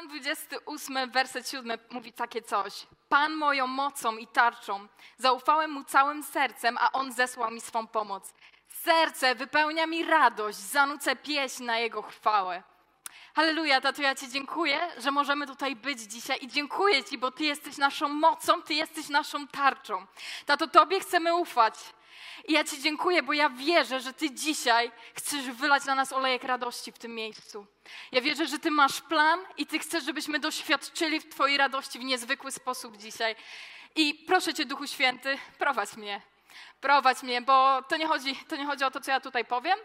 Psalm 28, werset 7 mówi takie coś. Pan moją mocą i tarczą. Zaufałem mu całym sercem, a on zesłał mi swą pomoc. Serce wypełnia mi radość, zanucę pieśń na jego chwałę. Halleluja, tato, ja Ci dziękuję, że możemy tutaj być dzisiaj i dziękuję Ci, bo Ty jesteś naszą mocą, Ty jesteś naszą tarczą. Tato, Tobie chcemy ufać. I ja Ci dziękuję, bo ja wierzę, że Ty dzisiaj chcesz wylać na nas olejek radości w tym miejscu. Ja wierzę, że Ty masz plan i Ty chcesz, żebyśmy doświadczyli w Twojej radości w niezwykły sposób dzisiaj. I proszę Cię, Duchu Święty, prowadź mnie. Prowadź mnie, bo to nie chodzi, to nie chodzi o to, co ja tutaj powiem,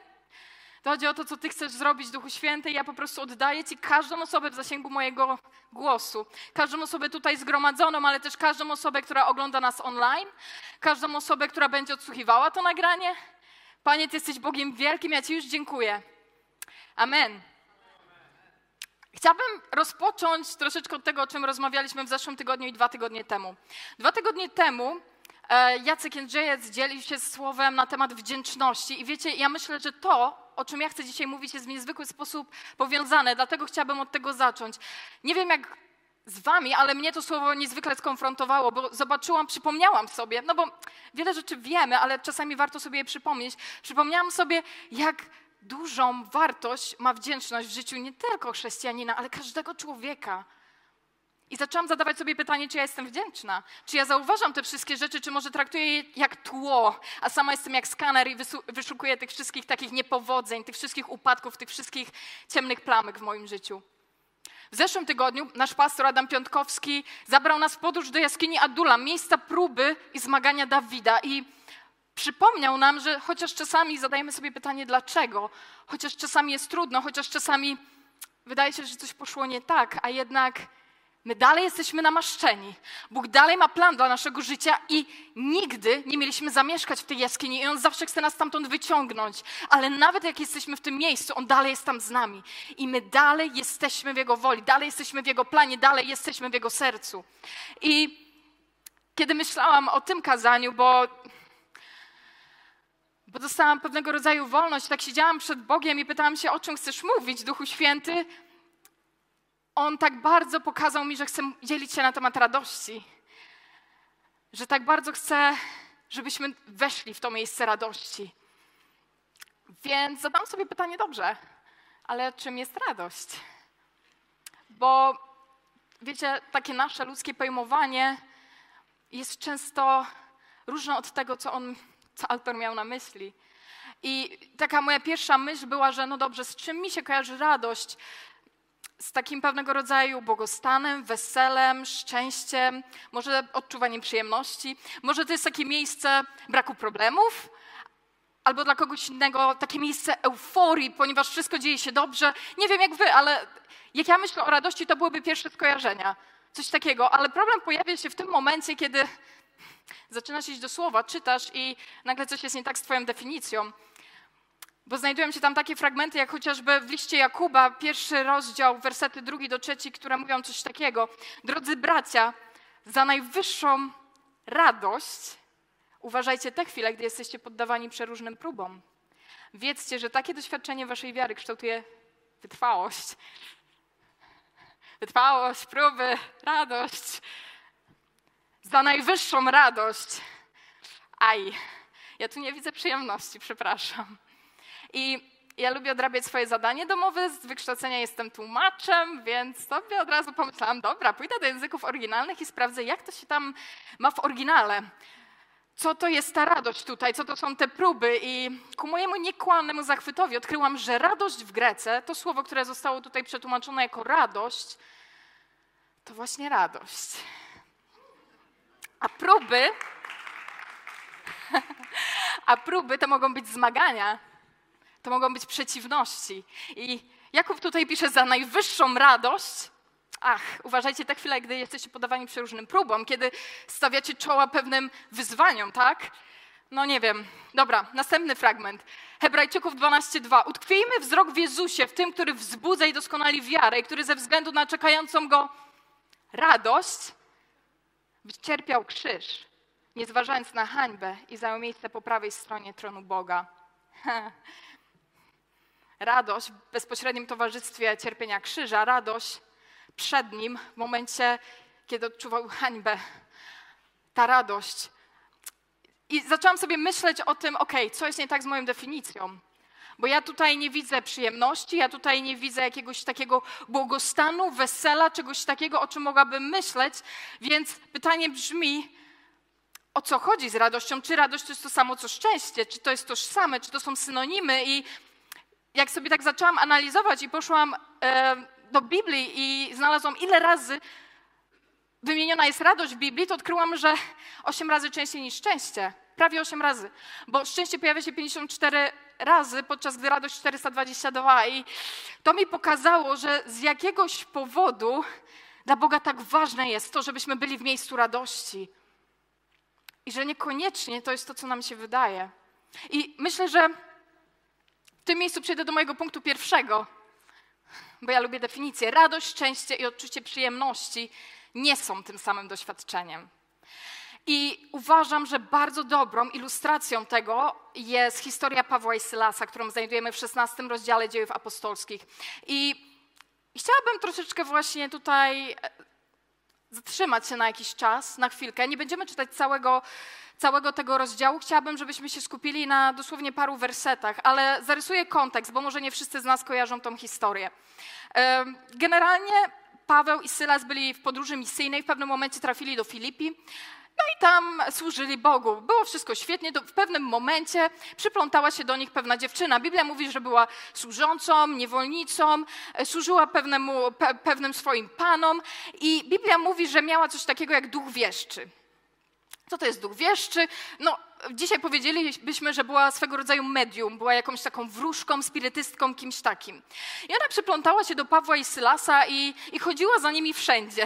to chodzi o to, co Ty chcesz zrobić, Duchu Święty. Ja po prostu oddaję Ci każdą osobę w zasięgu mojego głosu. Każdą osobę tutaj zgromadzoną, ale też każdą osobę, która ogląda nas online. Każdą osobę, która będzie odsłuchiwała to nagranie. Panie, Ty jesteś Bogiem wielkim, ja Ci już dziękuję. Amen. Chciałabym rozpocząć troszeczkę od tego, o czym rozmawialiśmy w zeszłym tygodniu i dwa tygodnie temu. Dwa tygodnie temu e, Jacek Jędrzejec dzielił się słowem na temat wdzięczności i wiecie, ja myślę, że to, o czym ja chcę dzisiaj mówić, jest w niezwykły sposób powiązane, dlatego chciałabym od tego zacząć. Nie wiem, jak z wami, ale mnie to słowo niezwykle skonfrontowało, bo zobaczyłam, przypomniałam sobie, no bo wiele rzeczy wiemy, ale czasami warto sobie je przypomnieć. Przypomniałam sobie, jak dużą wartość ma wdzięczność w życiu nie tylko chrześcijanina, ale każdego człowieka. I zaczęłam zadawać sobie pytanie, czy ja jestem wdzięczna, czy ja zauważam te wszystkie rzeczy, czy może traktuję je jak tło, a sama jestem jak skaner i wyszukuję tych wszystkich takich niepowodzeń, tych wszystkich upadków, tych wszystkich ciemnych plamek w moim życiu. W zeszłym tygodniu nasz pastor Adam Piątkowski zabrał nas w podróż do jaskini Adula, miejsca próby i zmagania Dawida. I przypomniał nam, że chociaż czasami zadajemy sobie pytanie dlaczego, chociaż czasami jest trudno, chociaż czasami wydaje się, że coś poszło nie tak, a jednak My dalej jesteśmy namaszczeni. Bóg dalej ma plan dla naszego życia i nigdy nie mieliśmy zamieszkać w tej jaskini i On zawsze chce nas stamtąd wyciągnąć. Ale nawet jak jesteśmy w tym miejscu, On dalej jest tam z nami. I my dalej jesteśmy w Jego woli, dalej jesteśmy w Jego planie, dalej jesteśmy w Jego sercu. I kiedy myślałam o tym kazaniu, bo bo dostałam pewnego rodzaju wolność. Tak siedziałam przed Bogiem i pytałam się, o czym chcesz mówić, Duchu Święty. On tak bardzo pokazał mi, że chce dzielić się na temat radości, że tak bardzo chce, żebyśmy weszli w to miejsce radości. Więc zadam sobie pytanie dobrze, ale czym jest radość? Bo wiecie, takie nasze ludzkie pojmowanie jest często różne od tego, co on, co autor miał na myśli. I taka moja pierwsza myśl była, że no dobrze, z czym mi się kojarzy radość? Z takim pewnego rodzaju błogostanem, weselem, szczęściem, może odczuwaniem przyjemności. Może to jest takie miejsce braku problemów, albo dla kogoś innego takie miejsce euforii, ponieważ wszystko dzieje się dobrze. Nie wiem jak wy, ale jak ja myślę o radości, to byłyby pierwsze skojarzenia. Coś takiego, ale problem pojawia się w tym momencie, kiedy zaczynasz iść do słowa, czytasz i nagle coś jest nie tak z twoją definicją. Bo znajdują się tam takie fragmenty, jak chociażby w liście Jakuba, pierwszy rozdział, wersety drugi do trzeci, które mówią coś takiego. Drodzy bracia, za najwyższą radość uważajcie te chwile, gdy jesteście poddawani przeróżnym próbom. Wiedzcie, że takie doświadczenie waszej wiary kształtuje wytrwałość. Wytrwałość, próby, radość. Za najwyższą radość. Aj, ja tu nie widzę przyjemności, przepraszam. I ja lubię odrabiać swoje zadanie domowe, z wykształcenia jestem tłumaczem, więc sobie od razu pomyślałam, dobra, pójdę do języków oryginalnych i sprawdzę, jak to się tam ma w oryginale. Co to jest ta radość tutaj, co to są te próby i ku mojemu niekłannemu zachwytowi odkryłam, że radość w Grece, to słowo, które zostało tutaj przetłumaczone jako radość, to właśnie radość. A próby, a próby to mogą być zmagania, to mogą być przeciwności. I Jakub tutaj pisze za najwyższą radość. Ach, uważajcie te chwile, gdy jesteście podawani przeróżnym próbom, kiedy stawiacie czoła pewnym wyzwaniom, tak? No nie wiem. Dobra, następny fragment. Hebrajczyków 12:2. Utkwijmy wzrok w Jezusie, w tym, który wzbudza i doskonali wiarę, i który ze względu na czekającą go radość wycierpiał krzyż, nie zważając na hańbę i zajął miejsce po prawej stronie tronu Boga. radość w bezpośrednim towarzystwie cierpienia krzyża, radość przed nim w momencie, kiedy odczuwał hańbę. Ta radość. I zaczęłam sobie myśleć o tym, ok, co jest nie tak z moją definicją. Bo ja tutaj nie widzę przyjemności, ja tutaj nie widzę jakiegoś takiego błogostanu, wesela, czegoś takiego, o czym mogłabym myśleć. Więc pytanie brzmi, o co chodzi z radością? Czy radość to jest to samo co szczęście? Czy to jest tożsame? Czy to są synonimy? I jak sobie tak zaczęłam analizować i poszłam e, do Biblii i znalazłam ile razy wymieniona jest radość w Biblii, to odkryłam, że 8 razy częściej niż szczęście. Prawie 8 razy. Bo szczęście pojawia się 54 razy, podczas gdy radość 422. I to mi pokazało, że z jakiegoś powodu dla Boga tak ważne jest to, żebyśmy byli w miejscu radości. I że niekoniecznie to jest to, co nam się wydaje. I myślę, że tym miejscu przejdę do mojego punktu pierwszego, bo ja lubię definicję. Radość, szczęście i odczucie przyjemności nie są tym samym doświadczeniem. I uważam, że bardzo dobrą ilustracją tego jest historia Pawła i Sylasa, którą znajdujemy w 16 rozdziale dziejów apostolskich. I chciałabym troszeczkę właśnie tutaj zatrzymać się na jakiś czas, na chwilkę. Nie będziemy czytać całego, całego tego rozdziału. Chciałabym, żebyśmy się skupili na dosłownie paru wersetach, ale zarysuję kontekst, bo może nie wszyscy z nas kojarzą tą historię. Generalnie Paweł i Sylas byli w podróży misyjnej, w pewnym momencie trafili do Filipi. I tam służyli Bogu. Było wszystko świetnie. W pewnym momencie przyplątała się do nich pewna dziewczyna. Biblia mówi, że była służącą, niewolnicą, e, służyła pewnemu, pe, pewnym swoim panom i Biblia mówi, że miała coś takiego jak duch wieszczy. Co to jest duch wieszczy? No, dzisiaj powiedzielibyśmy, że była swego rodzaju medium, była jakąś taką wróżką, spirytystką, kimś takim. I ona przyplątała się do Pawła i Sylasa i, i chodziła za nimi wszędzie.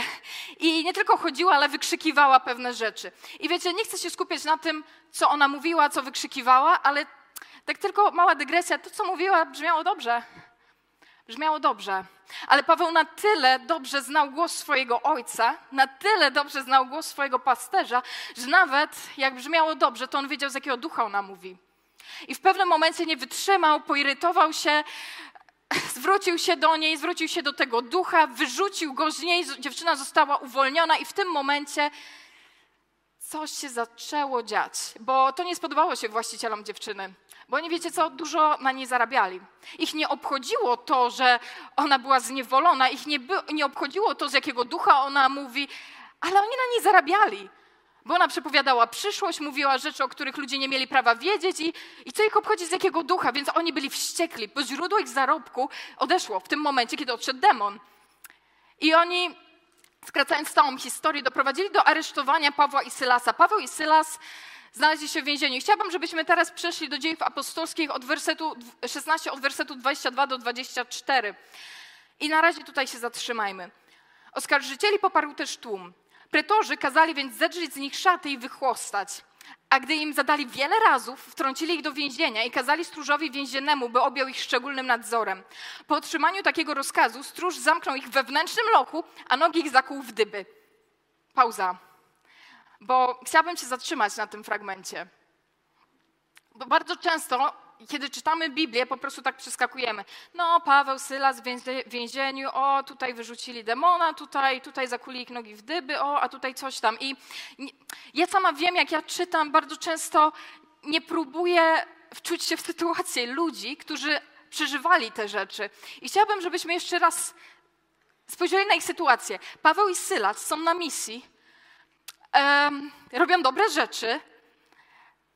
I nie tylko chodziła, ale wykrzykiwała pewne rzeczy. I wiecie, nie chcę się skupiać na tym, co ona mówiła, co wykrzykiwała, ale tak tylko mała dygresja, to co mówiła brzmiało dobrze. Brzmiało dobrze. Ale Paweł na tyle dobrze znał głos swojego ojca, na tyle dobrze znał głos swojego pasterza, że nawet jak brzmiało dobrze, to on wiedział, z jakiego ducha ona mówi. I w pewnym momencie nie wytrzymał, poirytował się, zwrócił się do niej, zwrócił się do tego ducha, wyrzucił go z niej, dziewczyna została uwolniona i w tym momencie coś się zaczęło dziać, bo to nie spodobało się właścicielom dziewczyny. Bo oni, wiecie co, dużo na niej zarabiali. Ich nie obchodziło to, że ona była zniewolona, ich nie, by, nie obchodziło to, z jakiego ducha ona mówi, ale oni na niej zarabiali. Bo ona przepowiadała przyszłość, mówiła rzeczy, o których ludzie nie mieli prawa wiedzieć i, i co ich obchodzi z jakiego ducha, więc oni byli wściekli, bo źródło ich zarobku odeszło w tym momencie, kiedy odszedł demon. I oni, skracając całą historię, doprowadzili do aresztowania Pawła i Sylasa. Paweł i Sylas znaleźli się w więzieniu. chciałabym, żebyśmy teraz przeszli do dziejów apostolskich od wersetu 16, od wersetu 22 do 24. I na razie tutaj się zatrzymajmy. Oskarżycieli poparł też tłum. Pretorzy kazali więc zedrzeć z nich szaty i wychłostać. A gdy im zadali wiele razów, wtrącili ich do więzienia i kazali stróżowi więziennemu, by objął ich szczególnym nadzorem. Po otrzymaniu takiego rozkazu stróż zamknął ich wewnętrznym loku, a nogi ich zakuł w dyby. Pauza bo chciałabym się zatrzymać na tym fragmencie. Bo bardzo często, kiedy czytamy Biblię, po prostu tak przeskakujemy. No, Paweł, Sylas w więzieniu, o, tutaj wyrzucili demona, tutaj, tutaj zakuli ich nogi w dyby, o, a tutaj coś tam. I ja sama wiem, jak ja czytam, bardzo często nie próbuję wczuć się w sytuację ludzi, którzy przeżywali te rzeczy. I chciałabym, żebyśmy jeszcze raz spojrzeli na ich sytuację. Paweł i Sylas są na misji, robią dobre rzeczy,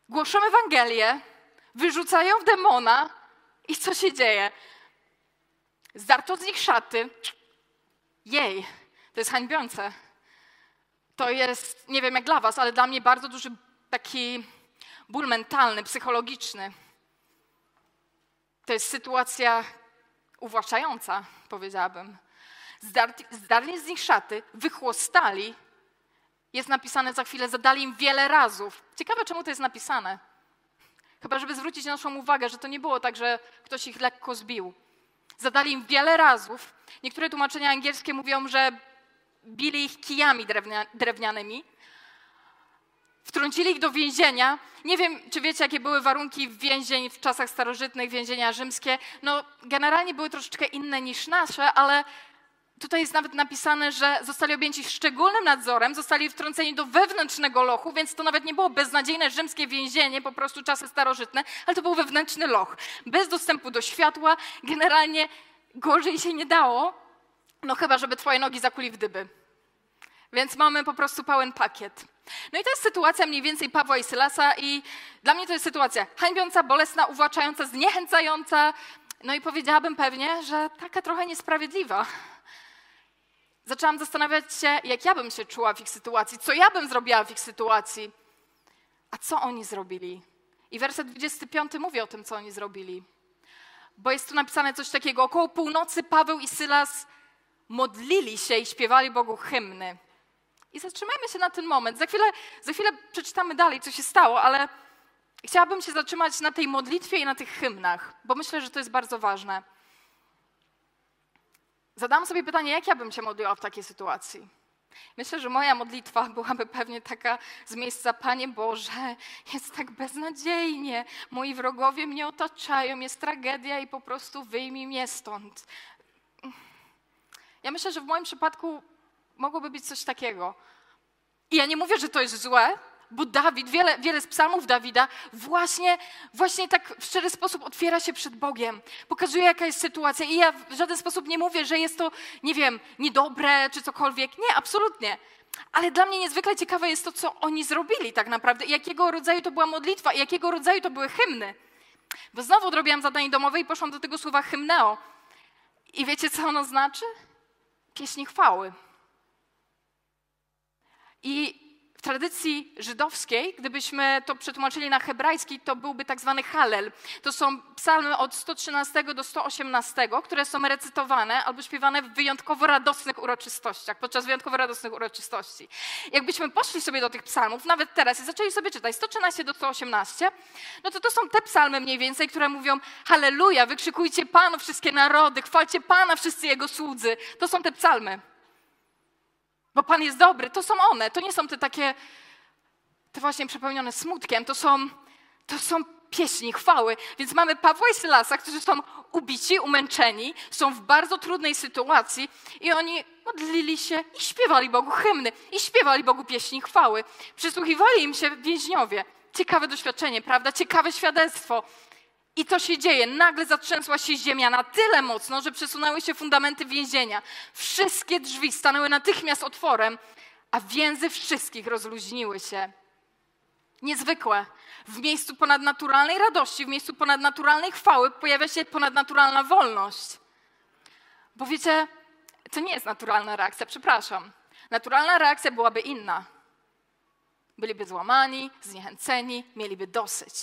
głoszą Ewangelię, wyrzucają demona i co się dzieje? Zdarto z nich szaty. Jej, to jest hańbiące. To jest, nie wiem jak dla was, ale dla mnie bardzo duży taki ból mentalny, psychologiczny. To jest sytuacja uwłaszczająca, powiedziałabym. Zdarli z nich szaty, wychłostali jest napisane za chwilę, zadali im wiele razów. Ciekawe, czemu to jest napisane. Chyba, żeby zwrócić naszą uwagę, że to nie było tak, że ktoś ich lekko zbił. Zadali im wiele razów. Niektóre tłumaczenia angielskie mówią, że bili ich kijami drewnia, drewnianymi. Wtrącili ich do więzienia. Nie wiem, czy wiecie, jakie były warunki więzień w czasach starożytnych, więzienia rzymskie. No, generalnie były troszeczkę inne niż nasze, ale Tutaj jest nawet napisane, że zostali objęci szczególnym nadzorem, zostali wtrąceni do wewnętrznego lochu, więc to nawet nie było beznadziejne rzymskie więzienie, po prostu czasy starożytne, ale to był wewnętrzny loch. Bez dostępu do światła, generalnie gorzej się nie dało, no chyba, żeby twoje nogi zakuli w dyby. Więc mamy po prostu pełen pakiet. No i to jest sytuacja mniej więcej Pawła i Sylasa i dla mnie to jest sytuacja hańbiąca, bolesna, uwłaczająca, zniechęcająca, no i powiedziałabym pewnie, że taka trochę niesprawiedliwa. Zaczęłam zastanawiać się, jak ja bym się czuła w ich sytuacji, co ja bym zrobiła w ich sytuacji, a co oni zrobili. I werset 25 mówi o tym, co oni zrobili. Bo jest tu napisane coś takiego: około północy Paweł i Sylas modlili się i śpiewali Bogu hymny. I zatrzymajmy się na ten moment. Za chwilę, za chwilę przeczytamy dalej, co się stało, ale chciałabym się zatrzymać na tej modlitwie i na tych hymnach, bo myślę, że to jest bardzo ważne. Zadałam sobie pytanie, jak ja bym się modliła w takiej sytuacji. Myślę, że moja modlitwa byłaby pewnie taka z miejsca, Panie Boże, jest tak beznadziejnie, moi wrogowie mnie otaczają, jest tragedia i po prostu wyjmij mnie stąd. Ja myślę, że w moim przypadku mogłoby być coś takiego. I ja nie mówię, że to jest złe, bo Dawid, wiele, wiele z psalmów Dawida właśnie, właśnie tak w szczery sposób otwiera się przed Bogiem. Pokazuje, jaka jest sytuacja. I ja w żaden sposób nie mówię, że jest to, nie wiem, niedobre czy cokolwiek. Nie, absolutnie. Ale dla mnie niezwykle ciekawe jest to, co oni zrobili tak naprawdę. Jakiego rodzaju to była modlitwa, jakiego rodzaju to były hymny. Bo znowu odrobiłam zadanie domowe i poszłam do tego słowa hymneo. I wiecie, co ono znaczy? Pieśni chwały. I tradycji żydowskiej, gdybyśmy to przetłumaczyli na hebrajski, to byłby tak zwany halel. To są psalmy od 113 do 118, które są recytowane albo śpiewane w wyjątkowo radosnych uroczystościach, podczas wyjątkowo radosnych uroczystości. Jakbyśmy poszli sobie do tych psalmów, nawet teraz, i zaczęli sobie czytać 113 do 118, no to to są te psalmy mniej więcej, które mówią Halleluja, wykrzykujcie Panu wszystkie narody, chwalcie Pana wszyscy Jego słudzy. To są te psalmy bo Pan jest dobry. To są one, to nie są te takie, te właśnie przepełnione smutkiem, to są, to są pieśni, chwały. Więc mamy Pawła i Sylasa, którzy są ubici, umęczeni, są w bardzo trudnej sytuacji i oni modlili się i śpiewali Bogu hymny, i śpiewali Bogu pieśni chwały. Przysłuchiwali im się więźniowie. Ciekawe doświadczenie, prawda? Ciekawe świadectwo. I co się dzieje? Nagle zatrzęsła się ziemia na tyle mocno, że przesunęły się fundamenty więzienia. Wszystkie drzwi stanęły natychmiast otworem, a więzy wszystkich rozluźniły się. Niezwykłe. W miejscu ponadnaturalnej radości, w miejscu ponadnaturalnej chwały pojawia się ponadnaturalna wolność. Bo wiecie, to nie jest naturalna reakcja, przepraszam. Naturalna reakcja byłaby inna. Byliby złamani, zniechęceni, mieliby dosyć.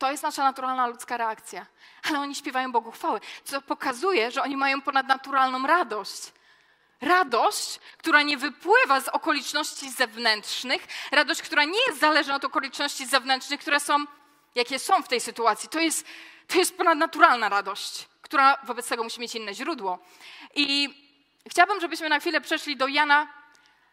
To jest nasza naturalna ludzka reakcja. Ale oni śpiewają Bogu chwały, co pokazuje, że oni mają ponadnaturalną radość. Radość, która nie wypływa z okoliczności zewnętrznych, radość, która nie jest zależna od okoliczności zewnętrznych, które są, jakie są w tej sytuacji. To jest, to jest ponadnaturalna radość, która wobec tego musi mieć inne źródło. I chciałabym, żebyśmy na chwilę przeszli do Jana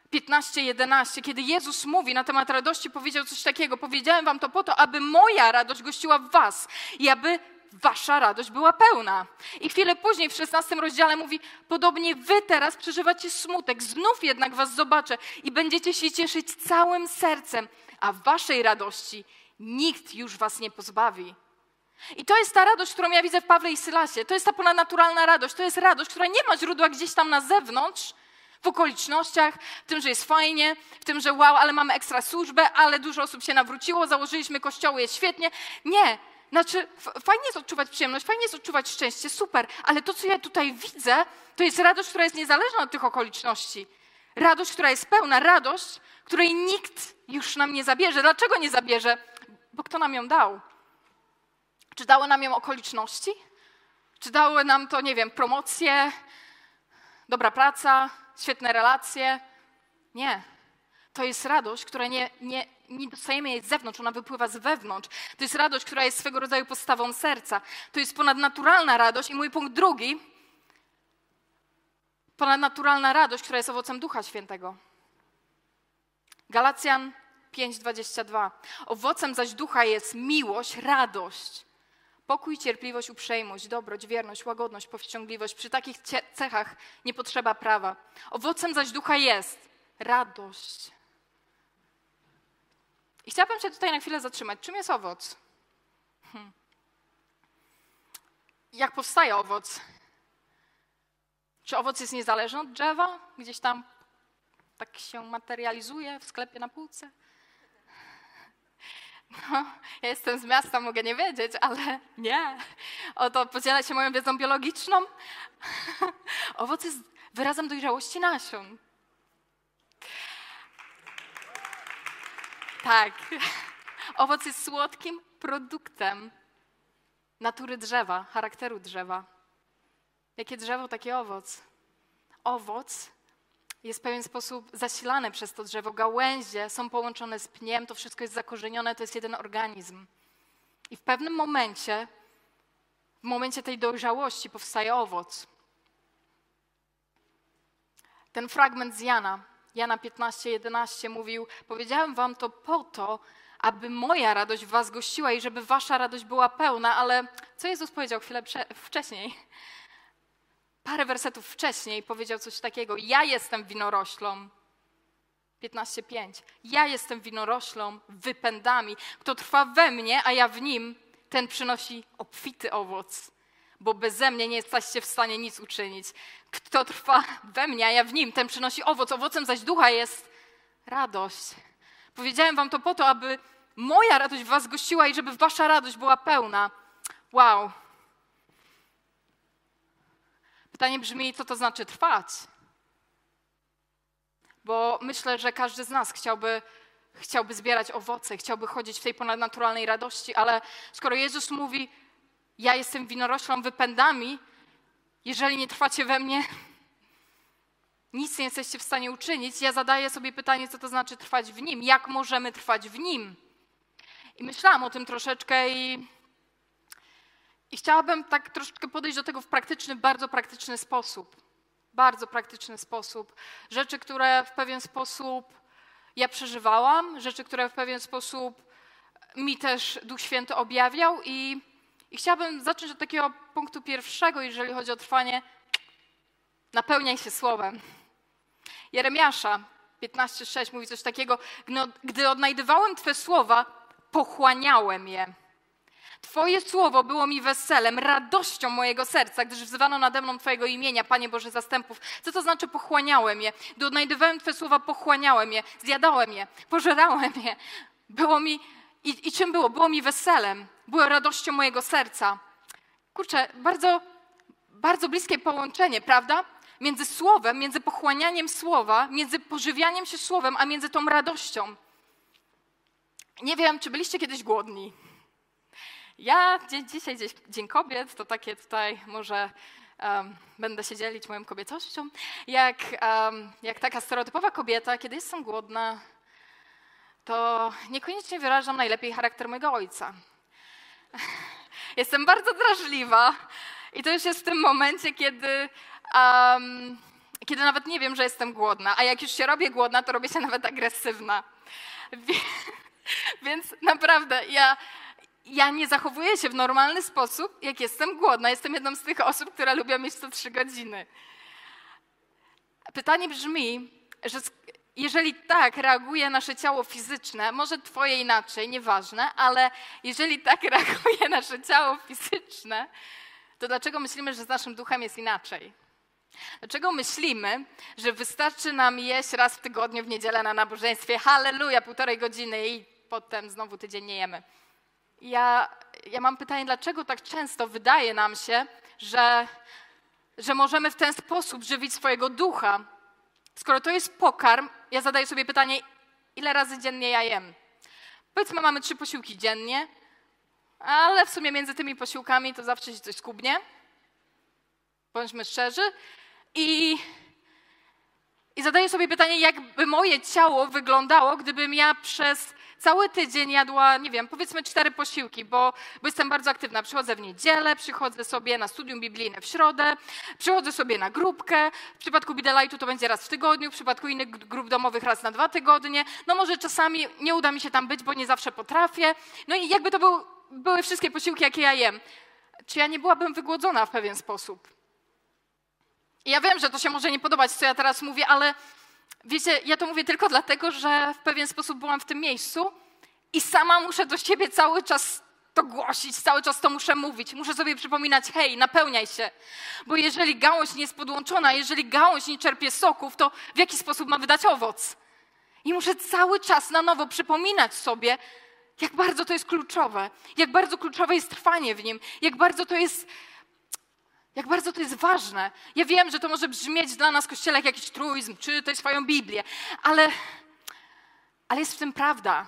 15, 11, kiedy Jezus mówi na temat radości, powiedział coś takiego: Powiedziałem wam to po to, aby moja radość gościła w was i aby wasza radość była pełna. I chwilę później w 16 rozdziale mówi: Podobnie wy teraz przeżywacie smutek, znów jednak was zobaczę i będziecie się cieszyć całym sercem, a waszej radości nikt już was nie pozbawi. I to jest ta radość, którą ja widzę w Pawle i Sylasie. To jest ta ponadnaturalna radość. To jest radość, która nie ma źródła gdzieś tam na zewnątrz, w okolicznościach, w tym, że jest fajnie, w tym, że wow, ale mamy ekstra służbę, ale dużo osób się nawróciło, założyliśmy kościoły, jest świetnie. Nie, znaczy fajnie jest odczuwać przyjemność, fajnie jest odczuwać szczęście, super, ale to, co ja tutaj widzę, to jest radość, która jest niezależna od tych okoliczności. Radość, która jest pełna, radość, której nikt już nam nie zabierze. Dlaczego nie zabierze? Bo kto nam ją dał? Czy dały nam ją okoliczności? Czy dały nam to, nie wiem, promocje, dobra praca, świetne relacje. Nie. To jest radość, która nie, nie, nie dostajemy jej z zewnątrz, ona wypływa z wewnątrz. To jest radość, która jest swego rodzaju postawą serca. To jest ponadnaturalna radość. I mój punkt drugi, ponadnaturalna radość, która jest owocem Ducha Świętego. Galacjan 5:22. Owocem zaś ducha jest miłość, radość, Pokój, cierpliwość, uprzejmość, dobroć, wierność, łagodność, powściągliwość. Przy takich cechach nie potrzeba prawa. Owocem zaś ducha jest radość. I chciałabym się tutaj na chwilę zatrzymać. Czym jest owoc? Hmm. Jak powstaje owoc? Czy owoc jest niezależny od drzewa? Gdzieś tam tak się materializuje w sklepie na półce? No, ja jestem z miasta, mogę nie wiedzieć, ale nie. Oto podzielę się moją wiedzą biologiczną. Owoc jest wyrazem dojrzałości nasion. Tak. Owoc jest słodkim produktem natury drzewa, charakteru drzewa. Jakie drzewo, taki owoc. Owoc jest w pewien sposób zasilane przez to drzewo. Gałęzie są połączone z pniem, to wszystko jest zakorzenione, to jest jeden organizm. I w pewnym momencie, w momencie tej dojrzałości powstaje owoc. Ten fragment z Jana, Jana 15, 11 mówił: Powiedziałem wam to po to, aby moja radość w was gościła i żeby wasza radość była pełna, ale co Jezus powiedział chwilę wcześniej? Parę wersetów wcześniej powiedział coś takiego: Ja jestem winoroślą. 15:5. Ja jestem winoroślą, wypędami. Kto trwa we mnie, a ja w nim, ten przynosi obfity owoc, bo beze mnie nie jesteście w stanie nic uczynić. Kto trwa we mnie, a ja w nim, ten przynosi owoc. Owocem zaś ducha jest radość. Powiedziałem wam to po to, aby moja radość w was gościła i żeby wasza radość była pełna. Wow, Pytanie brzmi, co to znaczy trwać? Bo myślę, że każdy z nas chciałby, chciałby zbierać owoce, chciałby chodzić w tej ponadnaturalnej radości, ale skoro Jezus mówi, ja jestem winoroślą wypędami, jeżeli nie trwacie we mnie, nic nie jesteście w stanie uczynić, ja zadaję sobie pytanie, co to znaczy trwać w Nim, jak możemy trwać w Nim. I myślałam o tym troszeczkę i i chciałabym tak troszeczkę podejść do tego w praktyczny, bardzo praktyczny sposób. Bardzo praktyczny sposób. Rzeczy, które w pewien sposób ja przeżywałam, rzeczy, które w pewien sposób mi też Duch Święty objawiał i, i chciałabym zacząć od takiego punktu pierwszego, jeżeli chodzi o trwanie. Napełniaj się słowem. Jeremiasza 15:6 mówi coś takiego: Gdy odnajdywałem Twe słowa, pochłaniałem je. Twoje słowo było mi weselem, radością mojego serca, gdyż wzywano nade mną Twojego imienia, Panie Boże zastępów. Co to znaczy pochłaniałem je? Gdy odnajdywałem Twoje słowa, pochłaniałem je, zjadałem je, pożerałem je. Było mi, i, i czym było? Było mi weselem, było radością mojego serca. Kurczę, bardzo, bardzo bliskie połączenie, prawda? Między słowem, między pochłanianiem słowa, między pożywianiem się słowem, a między tą radością. Nie wiem, czy byliście kiedyś głodni. Ja dzisiaj Dzień Kobiet, to takie tutaj może um, będę się dzielić moją kobiecością. Jak, um, jak taka stereotypowa kobieta, kiedy jestem głodna, to niekoniecznie wyrażam najlepiej charakter mojego ojca. Jestem bardzo drażliwa i to już jest w tym momencie, kiedy, um, kiedy nawet nie wiem, że jestem głodna, a jak już się robię głodna, to robię się nawet agresywna. Więc naprawdę ja ja nie zachowuję się w normalny sposób, jak jestem głodna. Jestem jedną z tych osób, które lubią mieć co trzy godziny. Pytanie brzmi, że jeżeli tak reaguje nasze ciało fizyczne, może twoje inaczej, nieważne, ale jeżeli tak reaguje nasze ciało fizyczne, to dlaczego myślimy, że z naszym duchem jest inaczej? Dlaczego myślimy, że wystarczy nam jeść raz w tygodniu w niedzielę na nabożeństwie, halleluja, półtorej godziny i potem znowu tydzień nie jemy? Ja, ja mam pytanie, dlaczego tak często wydaje nam się, że, że możemy w ten sposób żywić swojego ducha? Skoro to jest pokarm, ja zadaję sobie pytanie, ile razy dziennie ja jem? Powiedzmy, mamy trzy posiłki dziennie, ale w sumie między tymi posiłkami to zawsze się coś skubnie. Bądźmy szczerzy. I, I zadaję sobie pytanie, jakby moje ciało wyglądało, gdybym ja przez cały tydzień jadła, nie wiem, powiedzmy cztery posiłki, bo, bo jestem bardzo aktywna. Przychodzę w niedzielę, przychodzę sobie na studium biblijne w środę, przychodzę sobie na grupkę. W przypadku Bidelightu to będzie raz w tygodniu, w przypadku innych grup domowych raz na dwa tygodnie. No może czasami nie uda mi się tam być, bo nie zawsze potrafię. No i jakby to był były wszystkie posiłki, jakie ja jem, czy ja nie byłabym wygłodzona w pewien sposób? I ja wiem, że to się może nie podobać, co ja teraz mówię, ale wiecie, ja to mówię tylko dlatego, że w pewien sposób byłam w tym miejscu i sama muszę do siebie cały czas to głosić, cały czas to muszę mówić. Muszę sobie przypominać, hej, napełniaj się. Bo jeżeli gałąź nie jest podłączona, jeżeli gałąź nie czerpie soków, to w jaki sposób ma wydać owoc? I muszę cały czas na nowo przypominać sobie, jak bardzo to jest kluczowe, jak bardzo kluczowe jest trwanie w nim, jak bardzo to jest, jak bardzo to jest ważne. Ja wiem, że to może brzmieć dla nas, Kościele, jak jakiś truizm, czytaj swoją Biblię, ale, ale jest w tym prawda.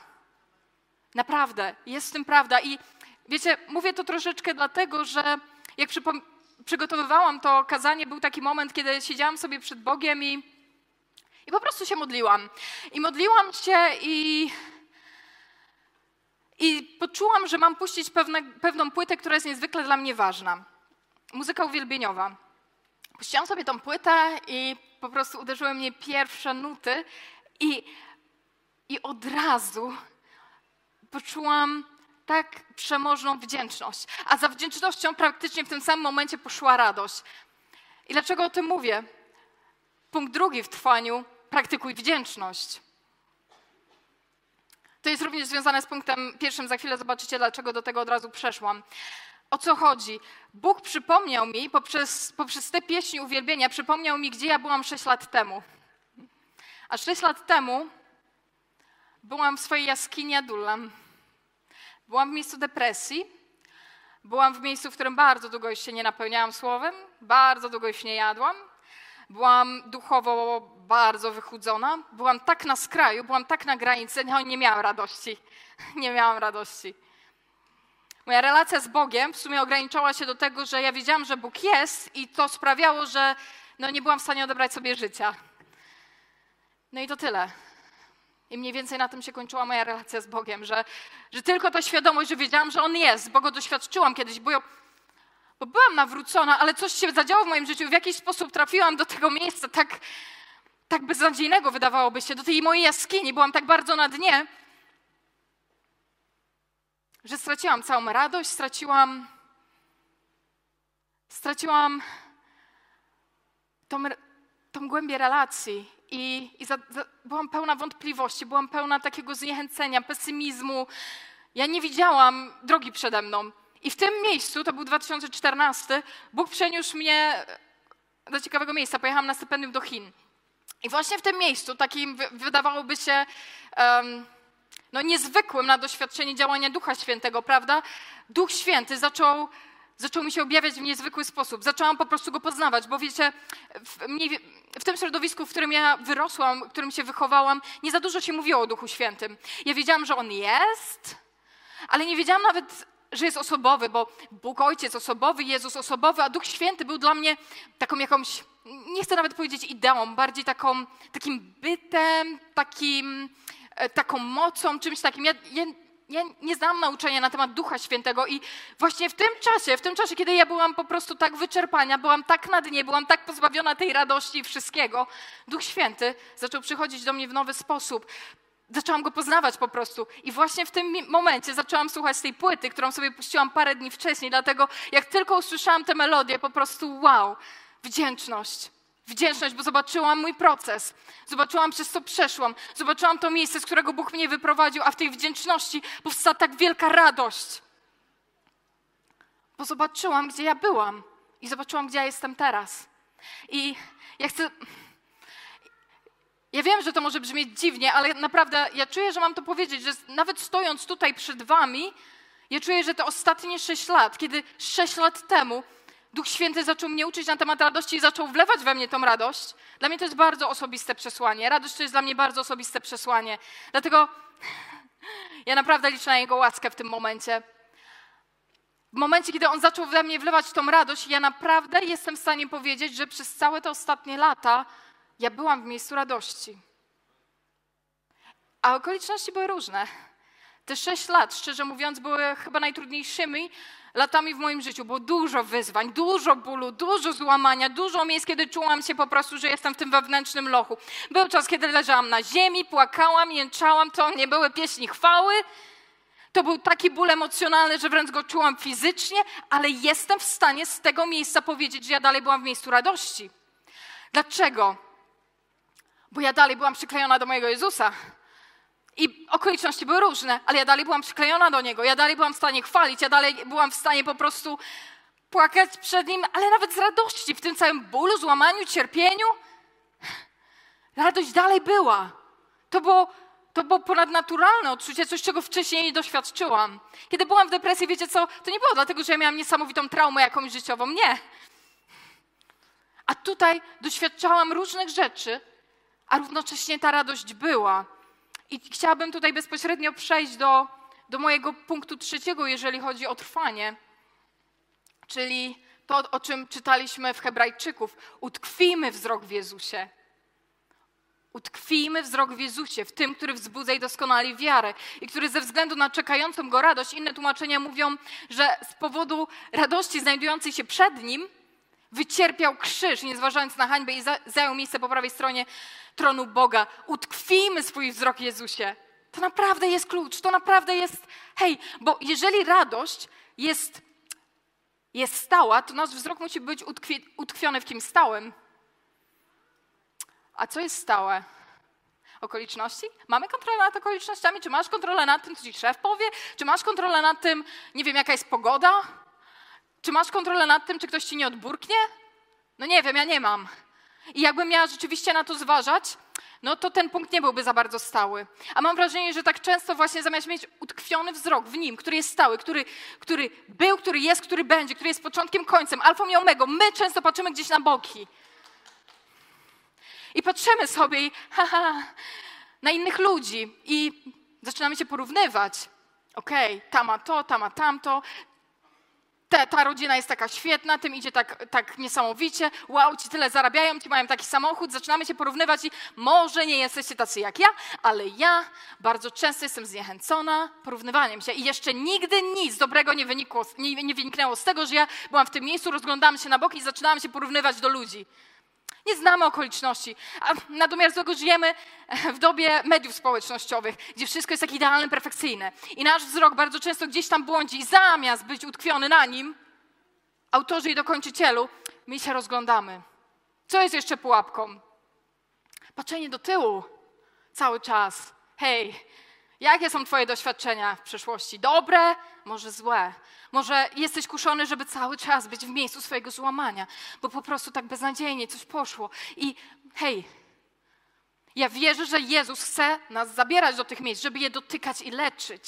Naprawdę, jest w tym prawda. I wiecie, mówię to troszeczkę dlatego, że jak przygotowywałam to kazanie, był taki moment, kiedy siedziałam sobie przed Bogiem i, i po prostu się modliłam. I modliłam się i i poczułam, że mam puścić pewne, pewną płytę, która jest niezwykle dla mnie ważna. Muzyka uwielbieniowa. Puściłam sobie tą płytę i po prostu uderzyły mnie pierwsze nuty i, i od razu poczułam tak przemożną wdzięczność. A za wdzięcznością praktycznie w tym samym momencie poszła radość. I dlaczego o tym mówię? Punkt drugi w trwaniu: praktykuj wdzięczność. To jest również związane z punktem pierwszym, za chwilę zobaczycie, dlaczego do tego od razu przeszłam. O co chodzi? Bóg przypomniał mi, poprzez, poprzez te pieśni uwielbienia, przypomniał mi, gdzie ja byłam 6 lat temu. A 6 lat temu byłam w swojej jaskini Adullam. Byłam w miejscu depresji. Byłam w miejscu, w którym bardzo długo się nie napełniałam słowem, bardzo długo już nie jadłam. Byłam duchowo bardzo wychudzona. Byłam tak na skraju, byłam tak na granicy, no nie miałam radości. Nie miałam radości. Moja relacja z Bogiem w sumie ograniczała się do tego, że ja wiedziałam, że Bóg jest i to sprawiało, że no nie byłam w stanie odebrać sobie życia. No i to tyle. I mniej więcej na tym się kończyła moja relacja z Bogiem, że, że tylko ta świadomość, że wiedziałam, że On jest, bo Go doświadczyłam kiedyś, bo bo byłam nawrócona, ale coś się zadziało w moim życiu. W jakiś sposób trafiłam do tego miejsca tak, tak beznadziejnego, wydawałoby się, do tej mojej jaskini. Byłam tak bardzo na dnie, że straciłam całą radość, straciłam. Straciłam tą, tą głębię relacji i, i za, za, byłam pełna wątpliwości, byłam pełna takiego zniechęcenia, pesymizmu. Ja nie widziałam drogi przede mną. I w tym miejscu, to był 2014, Bóg przeniósł mnie do ciekawego miejsca. Pojechałam na stypendium do Chin. I właśnie w tym miejscu, takim wydawałoby się um, no niezwykłym na doświadczenie działania Ducha Świętego, prawda? Duch Święty zaczął, zaczął mi się objawiać w niezwykły sposób. Zaczęłam po prostu go poznawać, bo wiecie, w, w tym środowisku, w którym ja wyrosłam, w którym się wychowałam, nie za dużo się mówiło o Duchu Świętym. Ja wiedziałam, że On jest, ale nie wiedziałam nawet, że jest osobowy, bo Bóg Ojciec osobowy, Jezus osobowy, a Duch Święty był dla mnie taką jakąś, nie chcę nawet powiedzieć ideą, bardziej taką, takim bytem, takim, taką mocą, czymś takim. Ja, ja, ja nie znam nauczania na temat Ducha Świętego i właśnie w tym czasie, w tym czasie, kiedy ja byłam po prostu tak wyczerpania, byłam tak na dnie, byłam tak pozbawiona tej radości i wszystkiego, Duch Święty zaczął przychodzić do mnie w nowy sposób zaczęłam go poznawać po prostu. I właśnie w tym momencie zaczęłam słuchać tej płyty, którą sobie puściłam parę dni wcześniej, dlatego jak tylko usłyszałam tę melodię, po prostu wow, wdzięczność. Wdzięczność, bo zobaczyłam mój proces, zobaczyłam przez co przeszłam, zobaczyłam to miejsce, z którego Bóg mnie wyprowadził, a w tej wdzięczności powstała tak wielka radość. Bo zobaczyłam, gdzie ja byłam i zobaczyłam, gdzie ja jestem teraz. I ja chcę ja wiem, że to może brzmieć dziwnie, ale naprawdę ja czuję, że mam to powiedzieć, że nawet stojąc tutaj przed Wami, ja czuję, że te ostatnie sześć lat, kiedy sześć lat temu Duch Święty zaczął mnie uczyć na temat radości i zaczął wlewać we mnie tą radość, dla mnie to jest bardzo osobiste przesłanie. Radość to jest dla mnie bardzo osobiste przesłanie. Dlatego ja naprawdę liczę na Jego łaskę w tym momencie. W momencie, kiedy On zaczął we mnie wlewać tą radość, ja naprawdę jestem w stanie powiedzieć, że przez całe te ostatnie lata ja byłam w miejscu radości. A okoliczności były różne. Te sześć lat, szczerze mówiąc, były chyba najtrudniejszymi latami w moim życiu. Było dużo wyzwań, dużo bólu, dużo złamania, dużo miejsc, kiedy czułam się po prostu, że jestem w tym wewnętrznym lochu. Był czas, kiedy leżałam na ziemi, płakałam, jęczałam, to nie były pieśni chwały. To był taki ból emocjonalny, że wręcz go czułam fizycznie, ale jestem w stanie z tego miejsca powiedzieć, że ja dalej byłam w miejscu radości. Dlaczego? Bo ja dalej byłam przyklejona do mojego Jezusa. I okoliczności były różne, ale ja dalej byłam przyklejona do Niego. Ja dalej byłam w stanie chwalić, ja dalej byłam w stanie po prostu płakać przed Nim, ale nawet z radości, w tym całym bólu, złamaniu, cierpieniu. Radość dalej była. To było, to było ponadnaturalne odczucie, coś, czego wcześniej nie doświadczyłam. Kiedy byłam w depresji, wiecie co, to nie było dlatego, że ja miałam niesamowitą traumę jakąś życiową. Nie. A tutaj doświadczałam różnych rzeczy, a równocześnie ta radość była. I chciałabym tutaj bezpośrednio przejść do, do mojego punktu trzeciego, jeżeli chodzi o trwanie, czyli to, o czym czytaliśmy w Hebrajczyków. Utkwijmy wzrok w Jezusie. Utkwijmy wzrok w Jezusie, w tym, który wzbudza i doskonali wiarę i który ze względu na czekającą go radość, inne tłumaczenia mówią, że z powodu radości znajdującej się przed nim, wycierpiał krzyż, nie zważając na hańbę i zajął miejsce po prawej stronie tronu Boga. Utkwijmy swój wzrok Jezusie. To naprawdę jest klucz, to naprawdę jest, hej, bo jeżeli radość jest, jest stała, to nasz wzrok musi być utkwi, utkwiony w kimś stałym. A co jest stałe? Okoliczności? Mamy kontrolę nad okolicznościami? Czy masz kontrolę nad tym, co ci szef powie? Czy masz kontrolę nad tym, nie wiem, jaka jest pogoda? Czy masz kontrolę nad tym, czy ktoś ci nie odburknie? No nie wiem, ja nie mam. I jakbym miała rzeczywiście na to zważać, no to ten punkt nie byłby za bardzo stały. A mam wrażenie, że tak często właśnie zamiast mieć utkwiony wzrok w nim, który jest stały, który, który był, który jest, który będzie, który jest początkiem, końcem, alfą i omegą, my często patrzymy gdzieś na boki. I patrzymy sobie i, haha, na innych ludzi i zaczynamy się porównywać. Okej, okay, ta ma to, ta ma tamto, ta, ta rodzina jest taka świetna, tym idzie tak, tak niesamowicie, wow, ci tyle zarabiają, ci mają taki samochód, zaczynamy się porównywać i może nie jesteście tacy jak ja, ale ja bardzo często jestem zniechęcona porównywaniem się i jeszcze nigdy nic dobrego nie, wynikło, nie, nie wyniknęło z tego, że ja byłam w tym miejscu, rozglądałam się na boki i zaczynałam się porównywać do ludzi. Nie znamy okoliczności, a na złego żyjemy w dobie mediów społecznościowych, gdzie wszystko jest tak idealne, perfekcyjne. I nasz wzrok bardzo często gdzieś tam błądzi i zamiast być utkwiony na nim, autorze i dokończycielu, my się rozglądamy. Co jest jeszcze pułapką? Patrzenie do tyłu cały czas. Hej, jakie są Twoje doświadczenia w przeszłości? Dobre, może złe? Może jesteś kuszony, żeby cały czas być w miejscu swojego złamania, bo po prostu tak beznadziejnie coś poszło. I hej, ja wierzę, że Jezus chce nas zabierać do tych miejsc, żeby je dotykać i leczyć,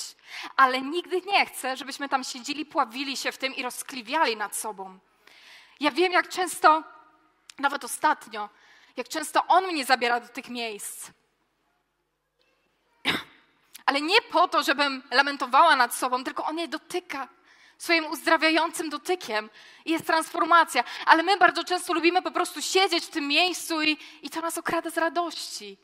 ale nigdy nie chce, żebyśmy tam siedzieli, pławili się w tym i rozkliwiali nad sobą. Ja wiem, jak często, nawet ostatnio, jak często On mnie zabiera do tych miejsc. Ale nie po to, żebym lamentowała nad sobą, tylko On je dotyka swoim uzdrawiającym dotykiem i jest transformacja. Ale my bardzo często lubimy po prostu siedzieć w tym miejscu i, i to nas okrada z radości.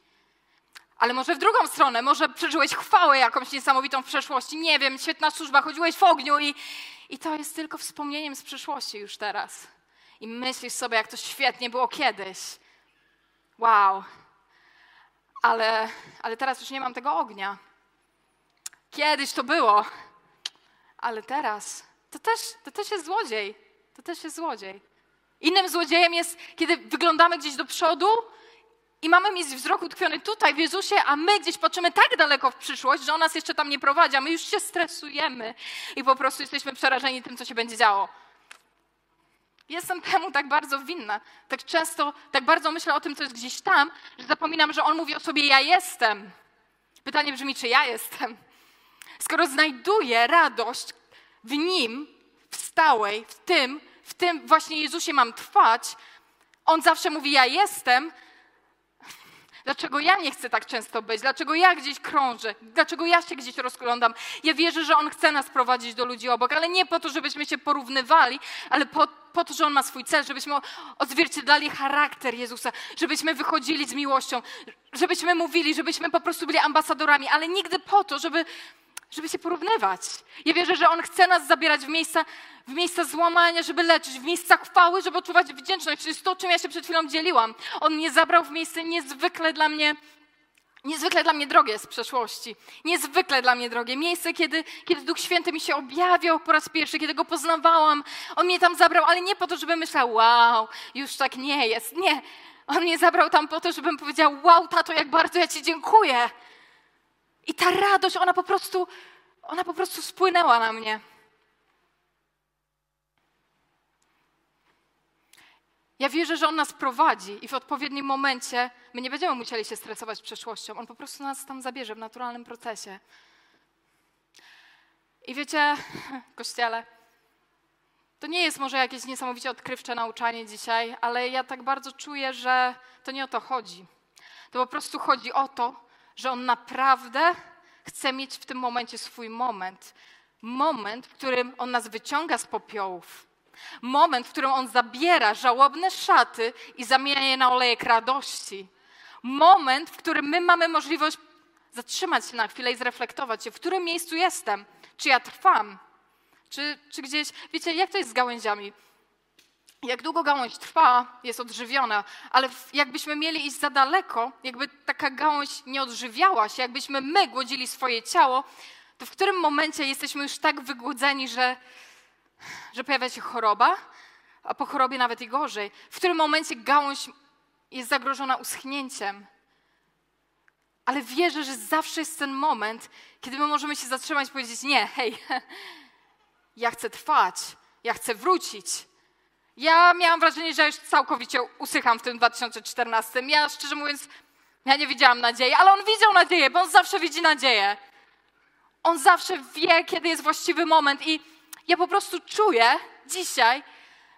Ale może w drugą stronę, może przeżyłeś chwałę jakąś niesamowitą w przeszłości, nie wiem, świetna służba, chodziłeś w ogniu i, i to jest tylko wspomnieniem z przeszłości już teraz. I myślisz sobie, jak to świetnie było kiedyś. Wow. Ale, ale teraz już nie mam tego ognia. Kiedyś to było, ale teraz to też, to też jest złodziej. To też jest złodziej. Innym złodziejem jest, kiedy wyglądamy gdzieś do przodu i mamy mieć wzrok utkwiony tutaj w Jezusie, a my gdzieś patrzymy tak daleko w przyszłość, że on nas jeszcze tam nie prowadzi, a my już się stresujemy i po prostu jesteśmy przerażeni tym, co się będzie działo. Jestem temu tak bardzo winna. Tak często, tak bardzo myślę o tym, co jest gdzieś tam, że zapominam, że on mówi o sobie: Ja jestem. Pytanie brzmi, czy ja jestem? Skoro znajduję radość, w Nim, w stałej, w tym, w tym właśnie Jezusie mam trwać, On zawsze mówi, ja jestem, Dlaczego ja nie chcę tak często być? Dlaczego ja gdzieś krążę? Dlaczego ja się gdzieś rozglądam? Ja wierzę, że On chce nas prowadzić do ludzi obok, ale nie po to, żebyśmy się porównywali, ale po, po to, że On ma swój cel, żebyśmy odzwierciedlali charakter Jezusa, żebyśmy wychodzili z miłością, żebyśmy mówili, żebyśmy po prostu byli ambasadorami, ale nigdy po to, żeby żeby się porównywać. Ja wierzę, że On chce nas zabierać w miejsca, w miejsca złamania, żeby leczyć, w miejsca chwały, żeby odczuwać wdzięczność. To jest to, czym ja się przed chwilą dzieliłam. On mnie zabrał w miejsce niezwykle dla mnie Niezwykle dla mnie drogie z przeszłości. Niezwykle dla mnie drogie. Miejsce, kiedy, kiedy Duch Święty mi się objawiał po raz pierwszy, kiedy go poznawałam. On mnie tam zabrał, ale nie po to, żebym myślał, wow, już tak nie jest. Nie. On mnie zabrał tam po to, żebym powiedział, wow, tato, jak bardzo ja ci dziękuję. I ta radość, ona po prostu, ona po prostu spłynęła na mnie. Ja wierzę, że On nas prowadzi i w odpowiednim momencie my nie będziemy musieli się stresować przeszłością. On po prostu nas tam zabierze w naturalnym procesie. I wiecie, kościele, to nie jest może jakieś niesamowicie odkrywcze nauczanie dzisiaj, ale ja tak bardzo czuję, że to nie o to chodzi. To po prostu chodzi o to, że On naprawdę chce mieć w tym momencie swój moment. Moment, w którym On nas wyciąga z popiołów Moment, w którym On zabiera żałobne szaty i zamienia je na olejek radości. Moment, w którym my mamy możliwość zatrzymać się na chwilę i zreflektować się, w którym miejscu jestem, czy ja trwam, czy, czy gdzieś, wiecie, jak to jest z gałęziami? Jak długo gałąź trwa, jest odżywiona, ale jakbyśmy mieli iść za daleko, jakby taka gałąź nie odżywiała się, jakbyśmy my głodzili swoje ciało, to w którym momencie jesteśmy już tak wygłodzeni, że, że pojawia się choroba, a po chorobie nawet i gorzej. W którym momencie gałąź jest zagrożona uschnięciem. Ale wierzę, że zawsze jest ten moment, kiedy my możemy się zatrzymać i powiedzieć: Nie, hej, ja chcę trwać, ja chcę wrócić. Ja miałam wrażenie, że już całkowicie usycham w tym 2014. Ja szczerze mówiąc, ja nie widziałam nadziei, ale on widział nadzieję, bo on zawsze widzi nadzieję. On zawsze wie, kiedy jest właściwy moment i ja po prostu czuję dzisiaj,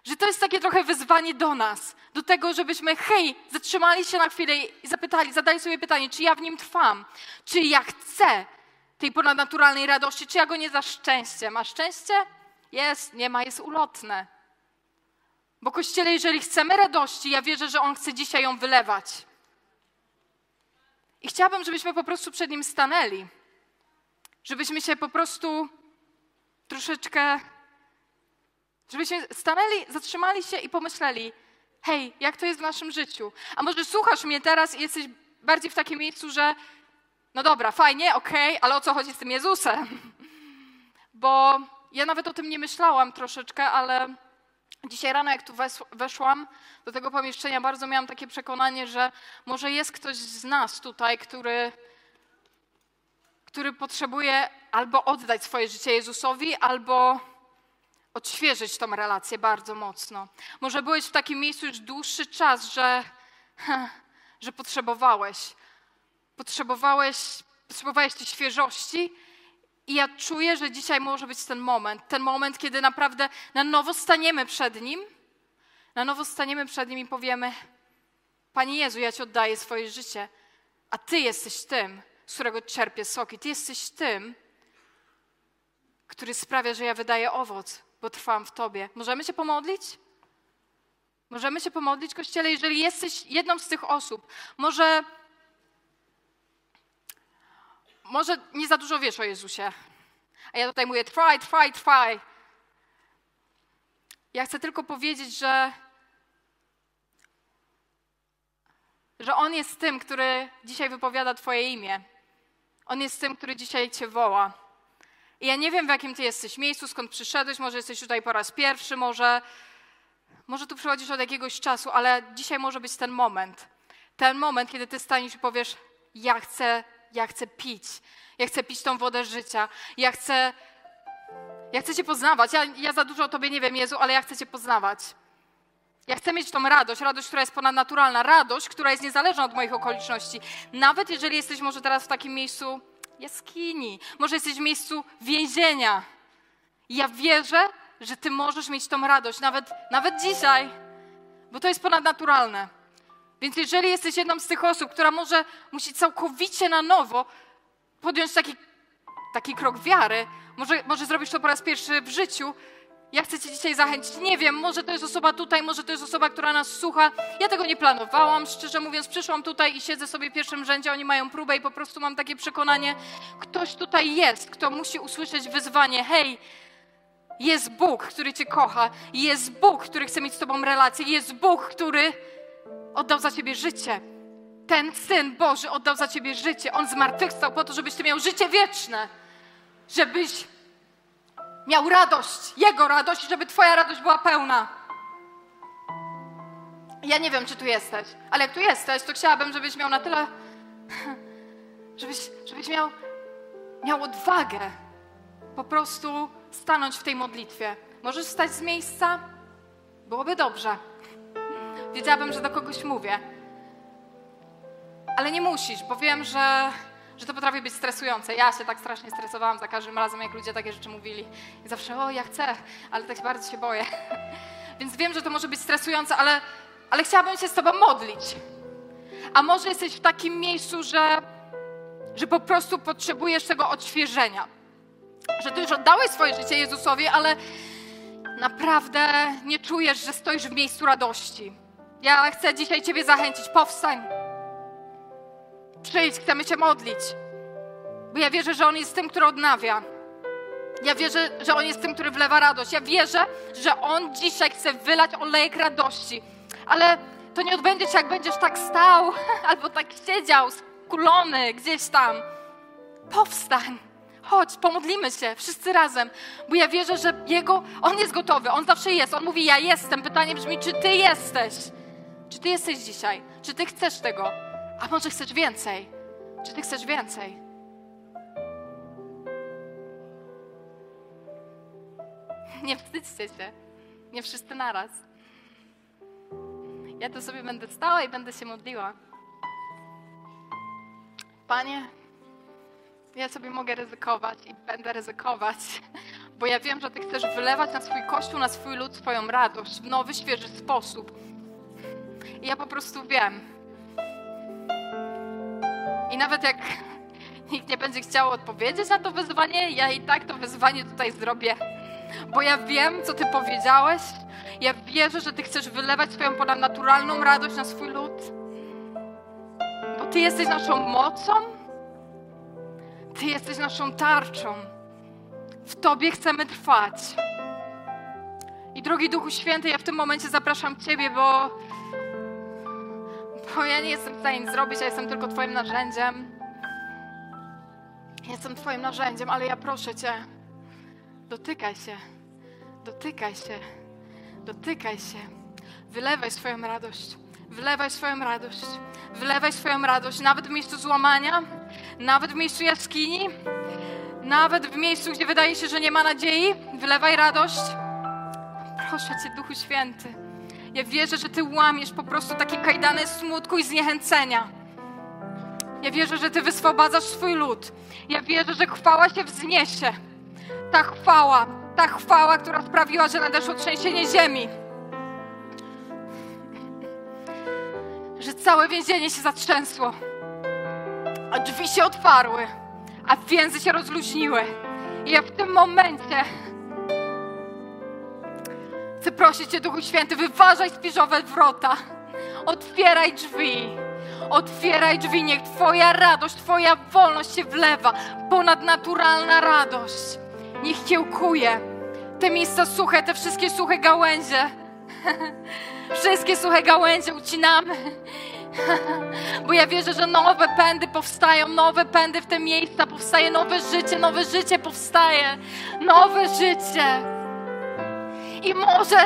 że to jest takie trochę wyzwanie do nas, do tego, żebyśmy, hej, zatrzymali się na chwilę i zapytali, zadali sobie pytanie, czy ja w nim trwam, czy ja chcę tej ponadnaturalnej radości, czy ja go nie za szczęście. Ma szczęście? Jest, nie ma, jest ulotne. Bo Kościele, jeżeli chcemy radości, ja wierzę, że On chce dzisiaj ją wylewać. I chciałabym, żebyśmy po prostu przed Nim stanęli. Żebyśmy się po prostu troszeczkę, żebyśmy stanęli, zatrzymali się i pomyśleli, hej, jak to jest w naszym życiu? A może słuchasz mnie teraz i jesteś bardziej w takim miejscu, że no dobra, fajnie, okej, okay, ale o co chodzi z tym Jezusem? Bo ja nawet o tym nie myślałam troszeczkę, ale dzisiaj rano, jak tu weszłam do tego pomieszczenia, bardzo miałam takie przekonanie, że może jest ktoś z nas tutaj, który który potrzebuje albo oddać swoje życie Jezusowi, albo odświeżyć tą relację bardzo mocno. Może byłeś w takim miejscu już dłuższy czas, że, że potrzebowałeś. Potrzebowałeś, potrzebowałeś tej świeżości. I ja czuję, że dzisiaj może być ten moment, ten moment, kiedy naprawdę na nowo staniemy przed Nim, na nowo staniemy przed Nim i powiemy: Panie Jezu, ja Ci oddaję swoje życie, a Ty jesteś tym, z którego czerpię soki. Ty jesteś tym, który sprawia, że ja wydaję owoc, bo trwam w Tobie. Możemy się pomodlić? Możemy się pomodlić, Kościele, jeżeli jesteś jedną z tych osób. Może, może nie za dużo wiesz o Jezusie. A ja tutaj mówię, trwaj, trwaj, trwaj. Ja chcę tylko powiedzieć, że, że On jest tym, który dzisiaj wypowiada Twoje imię. On jest tym, który dzisiaj Cię woła. I ja nie wiem, w jakim Ty jesteś miejscu, skąd przyszedłeś, może jesteś tutaj po raz pierwszy, może, może tu przychodzisz od jakiegoś czasu, ale dzisiaj może być ten moment. Ten moment, kiedy Ty staniesz i powiesz, ja chcę, ja chcę pić. Ja chcę pić tą wodę życia. Ja chcę, ja chcę Cię poznawać. Ja, ja za dużo o Tobie nie wiem, Jezu, ale ja chcę Cię poznawać. Ja chcę mieć tą radość, radość, która jest ponadnaturalna, radość, która jest niezależna od moich okoliczności. Nawet jeżeli jesteś może teraz w takim miejscu jaskini, może jesteś w miejscu więzienia. Ja wierzę, że Ty możesz mieć tą radość, nawet, nawet dzisiaj, bo to jest ponadnaturalne. Więc jeżeli jesteś jedną z tych osób, która może musi całkowicie na nowo podjąć taki, taki krok wiary, może, może zrobisz to po raz pierwszy w życiu, ja chcę Cię dzisiaj zachęcić. Nie wiem, może to jest osoba tutaj, może to jest osoba, która nas słucha. Ja tego nie planowałam, szczerze mówiąc, przyszłam tutaj i siedzę sobie w pierwszym rzędzie, oni mają próbę i po prostu mam takie przekonanie, ktoś tutaj jest, kto musi usłyszeć wyzwanie. Hej, jest Bóg, który Cię kocha, jest Bóg, który chce mieć z Tobą relację, jest Bóg, który oddał za Ciebie życie. ten Syn Boży oddał za ciebie życie. On zmartwychwstał po to, żebyś ty miał życie wieczne. Żebyś miał radość, Jego radość, żeby twoja radość była pełna. Ja nie wiem, czy tu jesteś, ale jak tu jesteś, to chciałabym, żebyś miał na tyle, żebyś, żebyś miał, miał odwagę po prostu stanąć w tej modlitwie. Możesz wstać z miejsca? Byłoby dobrze. Wiedziałabym, że do kogoś mówię. Ale nie musisz, bo wiem, że, że to potrafi być stresujące. Ja się tak strasznie stresowałam za każdym razem, jak ludzie takie rzeczy mówili. I zawsze, o, ja chcę, ale tak bardzo się boję. Więc wiem, że to może być stresujące, ale, ale chciałabym się z Tobą modlić. A może jesteś w takim miejscu, że, że po prostu potrzebujesz tego odświeżenia. Że Ty już oddałeś swoje życie Jezusowi, ale naprawdę nie czujesz, że stoisz w miejscu radości. Ja chcę dzisiaj Ciebie zachęcić. Powstań. Przyjdź, chcemy Cię modlić. Bo ja wierzę, że On jest tym, który odnawia. Ja wierzę, że On jest tym, który wlewa radość. Ja wierzę, że On dzisiaj chce wylać olejek radości. Ale to nie odbędzie się, jak będziesz tak stał albo tak siedział, skulony gdzieś tam. Powstań. Chodź, pomodlimy się wszyscy razem, bo ja wierzę, że Jego, On jest gotowy, On zawsze jest. On mówi, ja jestem. Pytanie brzmi, czy Ty jesteś? Czy Ty jesteś dzisiaj? Czy Ty chcesz tego? A może chcesz więcej? Czy Ty chcesz więcej? Nie wstydźcie się. Nie wszyscy naraz. Ja tu sobie będę stała i będę się modliła. Panie, ja sobie mogę ryzykować i będę ryzykować, bo ja wiem, że Ty chcesz wylewać na swój kościół, na swój lud swoją radość w nowy, świeży sposób. I ja po prostu wiem. I nawet jak nikt nie będzie chciał odpowiedzieć na to wyzwanie, ja i tak to wyzwanie tutaj zrobię. Bo ja wiem, co Ty powiedziałeś. Ja wierzę, że Ty chcesz wylewać swoją ponadnaturalną radość na swój lud. Bo Ty jesteś naszą mocą. Ty jesteś naszą tarczą. W Tobie chcemy trwać. I drogi Duchu Święty, ja w tym momencie zapraszam Ciebie, bo, bo ja nie jestem w stanie nic zrobić, ja jestem tylko Twoim narzędziem. Jestem Twoim narzędziem, ale ja proszę Cię, dotykaj się, dotykaj się, dotykaj się. Wylewaj swoją radość, wylewaj swoją radość, wylewaj swoją radość, nawet w miejscu złamania, nawet w miejscu jaskini, nawet w miejscu, gdzie wydaje się, że nie ma nadziei, wylewaj radość. Proszę Cię, Duchu Święty. Ja wierzę, że Ty łamiesz po prostu takie kajdany smutku i zniechęcenia. Ja wierzę, że Ty wyswobadzasz swój lud. Ja wierzę, że chwała się wzniesie. Ta chwała, ta chwała, która sprawiła, że nadeszło trzęsienie ziemi. Że całe więzienie się zatrzęsło a drzwi się otwarły, a więzy się rozluźniły. I ja w tym momencie chcę prosić Cię, Duchu Święty, wyważaj spiżowe wrota. Otwieraj drzwi. Otwieraj drzwi, niech Twoja radość, Twoja wolność się wlewa. Ponadnaturalna radość. Niech kiełkuje. Te miejsca suche, te wszystkie suche gałęzie. wszystkie suche gałęzie ucinamy Bo ja wierzę, że nowe pędy powstają, nowe pędy w te miejsca, powstaje nowe życie, nowe życie powstaje, nowe życie. I może,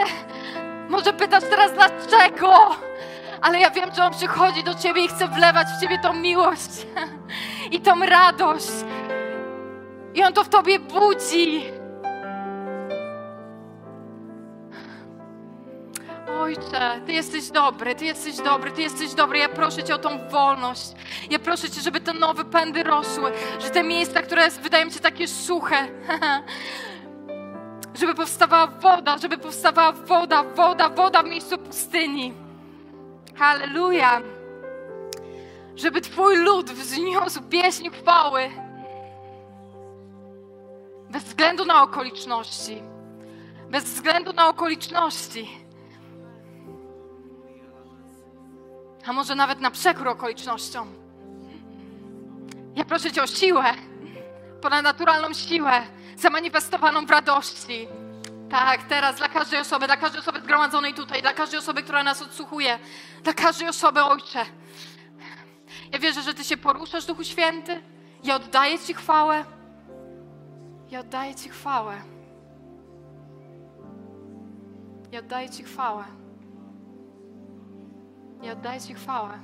może pytasz teraz dlaczego, ale ja wiem, że On przychodzi do Ciebie i chce wlewać w Ciebie tą miłość i tą radość. I On to w Tobie budzi. Ojcze, Ty jesteś dobry, Ty jesteś dobry, Ty jesteś dobry. Ja proszę Cię o tą wolność. Ja proszę Cię, żeby te nowe pędy rosły, że te miejsca, które wydają się takie suche, żeby powstawała woda, żeby powstawała woda, woda, woda w miejscu pustyni. Halleluja. Żeby Twój lud wzniósł pieśń chwały. Bez względu na okoliczności. Bez względu na okoliczności. a może nawet na przekór okolicznościom. Ja proszę Cię o siłę, ponadnaturalną siłę, zamanifestowaną w radości. Tak, teraz dla każdej osoby, dla każdej osoby zgromadzonej tutaj, dla każdej osoby, która nas odsłuchuje, dla każdej osoby, Ojcze. wierzę, że Ty się poruszasz, Duchu Święty. Ja oddaję Ci chwałę. Ja oddaję Ci chwałę. Ja oddaję Ci chwałę. Ja oddaję Ci chwałę.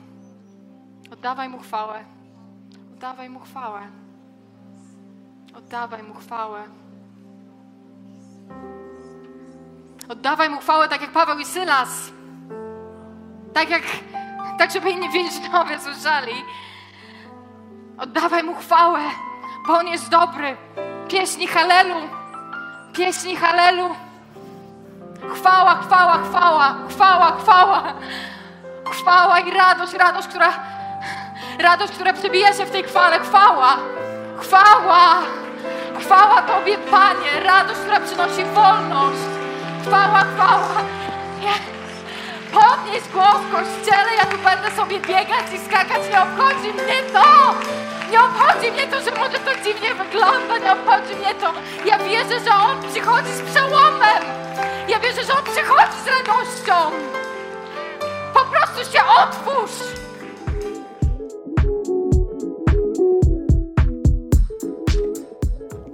Oddawaj Mu chwałę. Oddawaj Mu chwałę. Oddawaj Mu chwałę. Oddawaj Mu chwałę tak jak Paweł i Sylas. Tak jak, tak żeby inni więźniowie słyszeli. Oddawaj Mu chwałę, bo On jest dobry. Pieśni Halelu. Pieśni Halelu. Chwała, chwała, chwała, chwała, chwała. Chwała i radość, radość, która, radość, która przebija się w tej chwale. Chwała, chwała, chwała Tobie, Panie. Radość, która przynosi wolność. Chwała, chwała. Nie. Podnieś głos w kościele, ja tu będę sobie biegać i skakać. Nie obchodzi mnie to. Nie obchodzi mnie to, że może to dziwnie wygląda. Nie obchodzi mnie to. Ja wierzę, że On przychodzi z przełomem. Ja wierzę, że On przychodzi z radością. Po prostu się otwórz!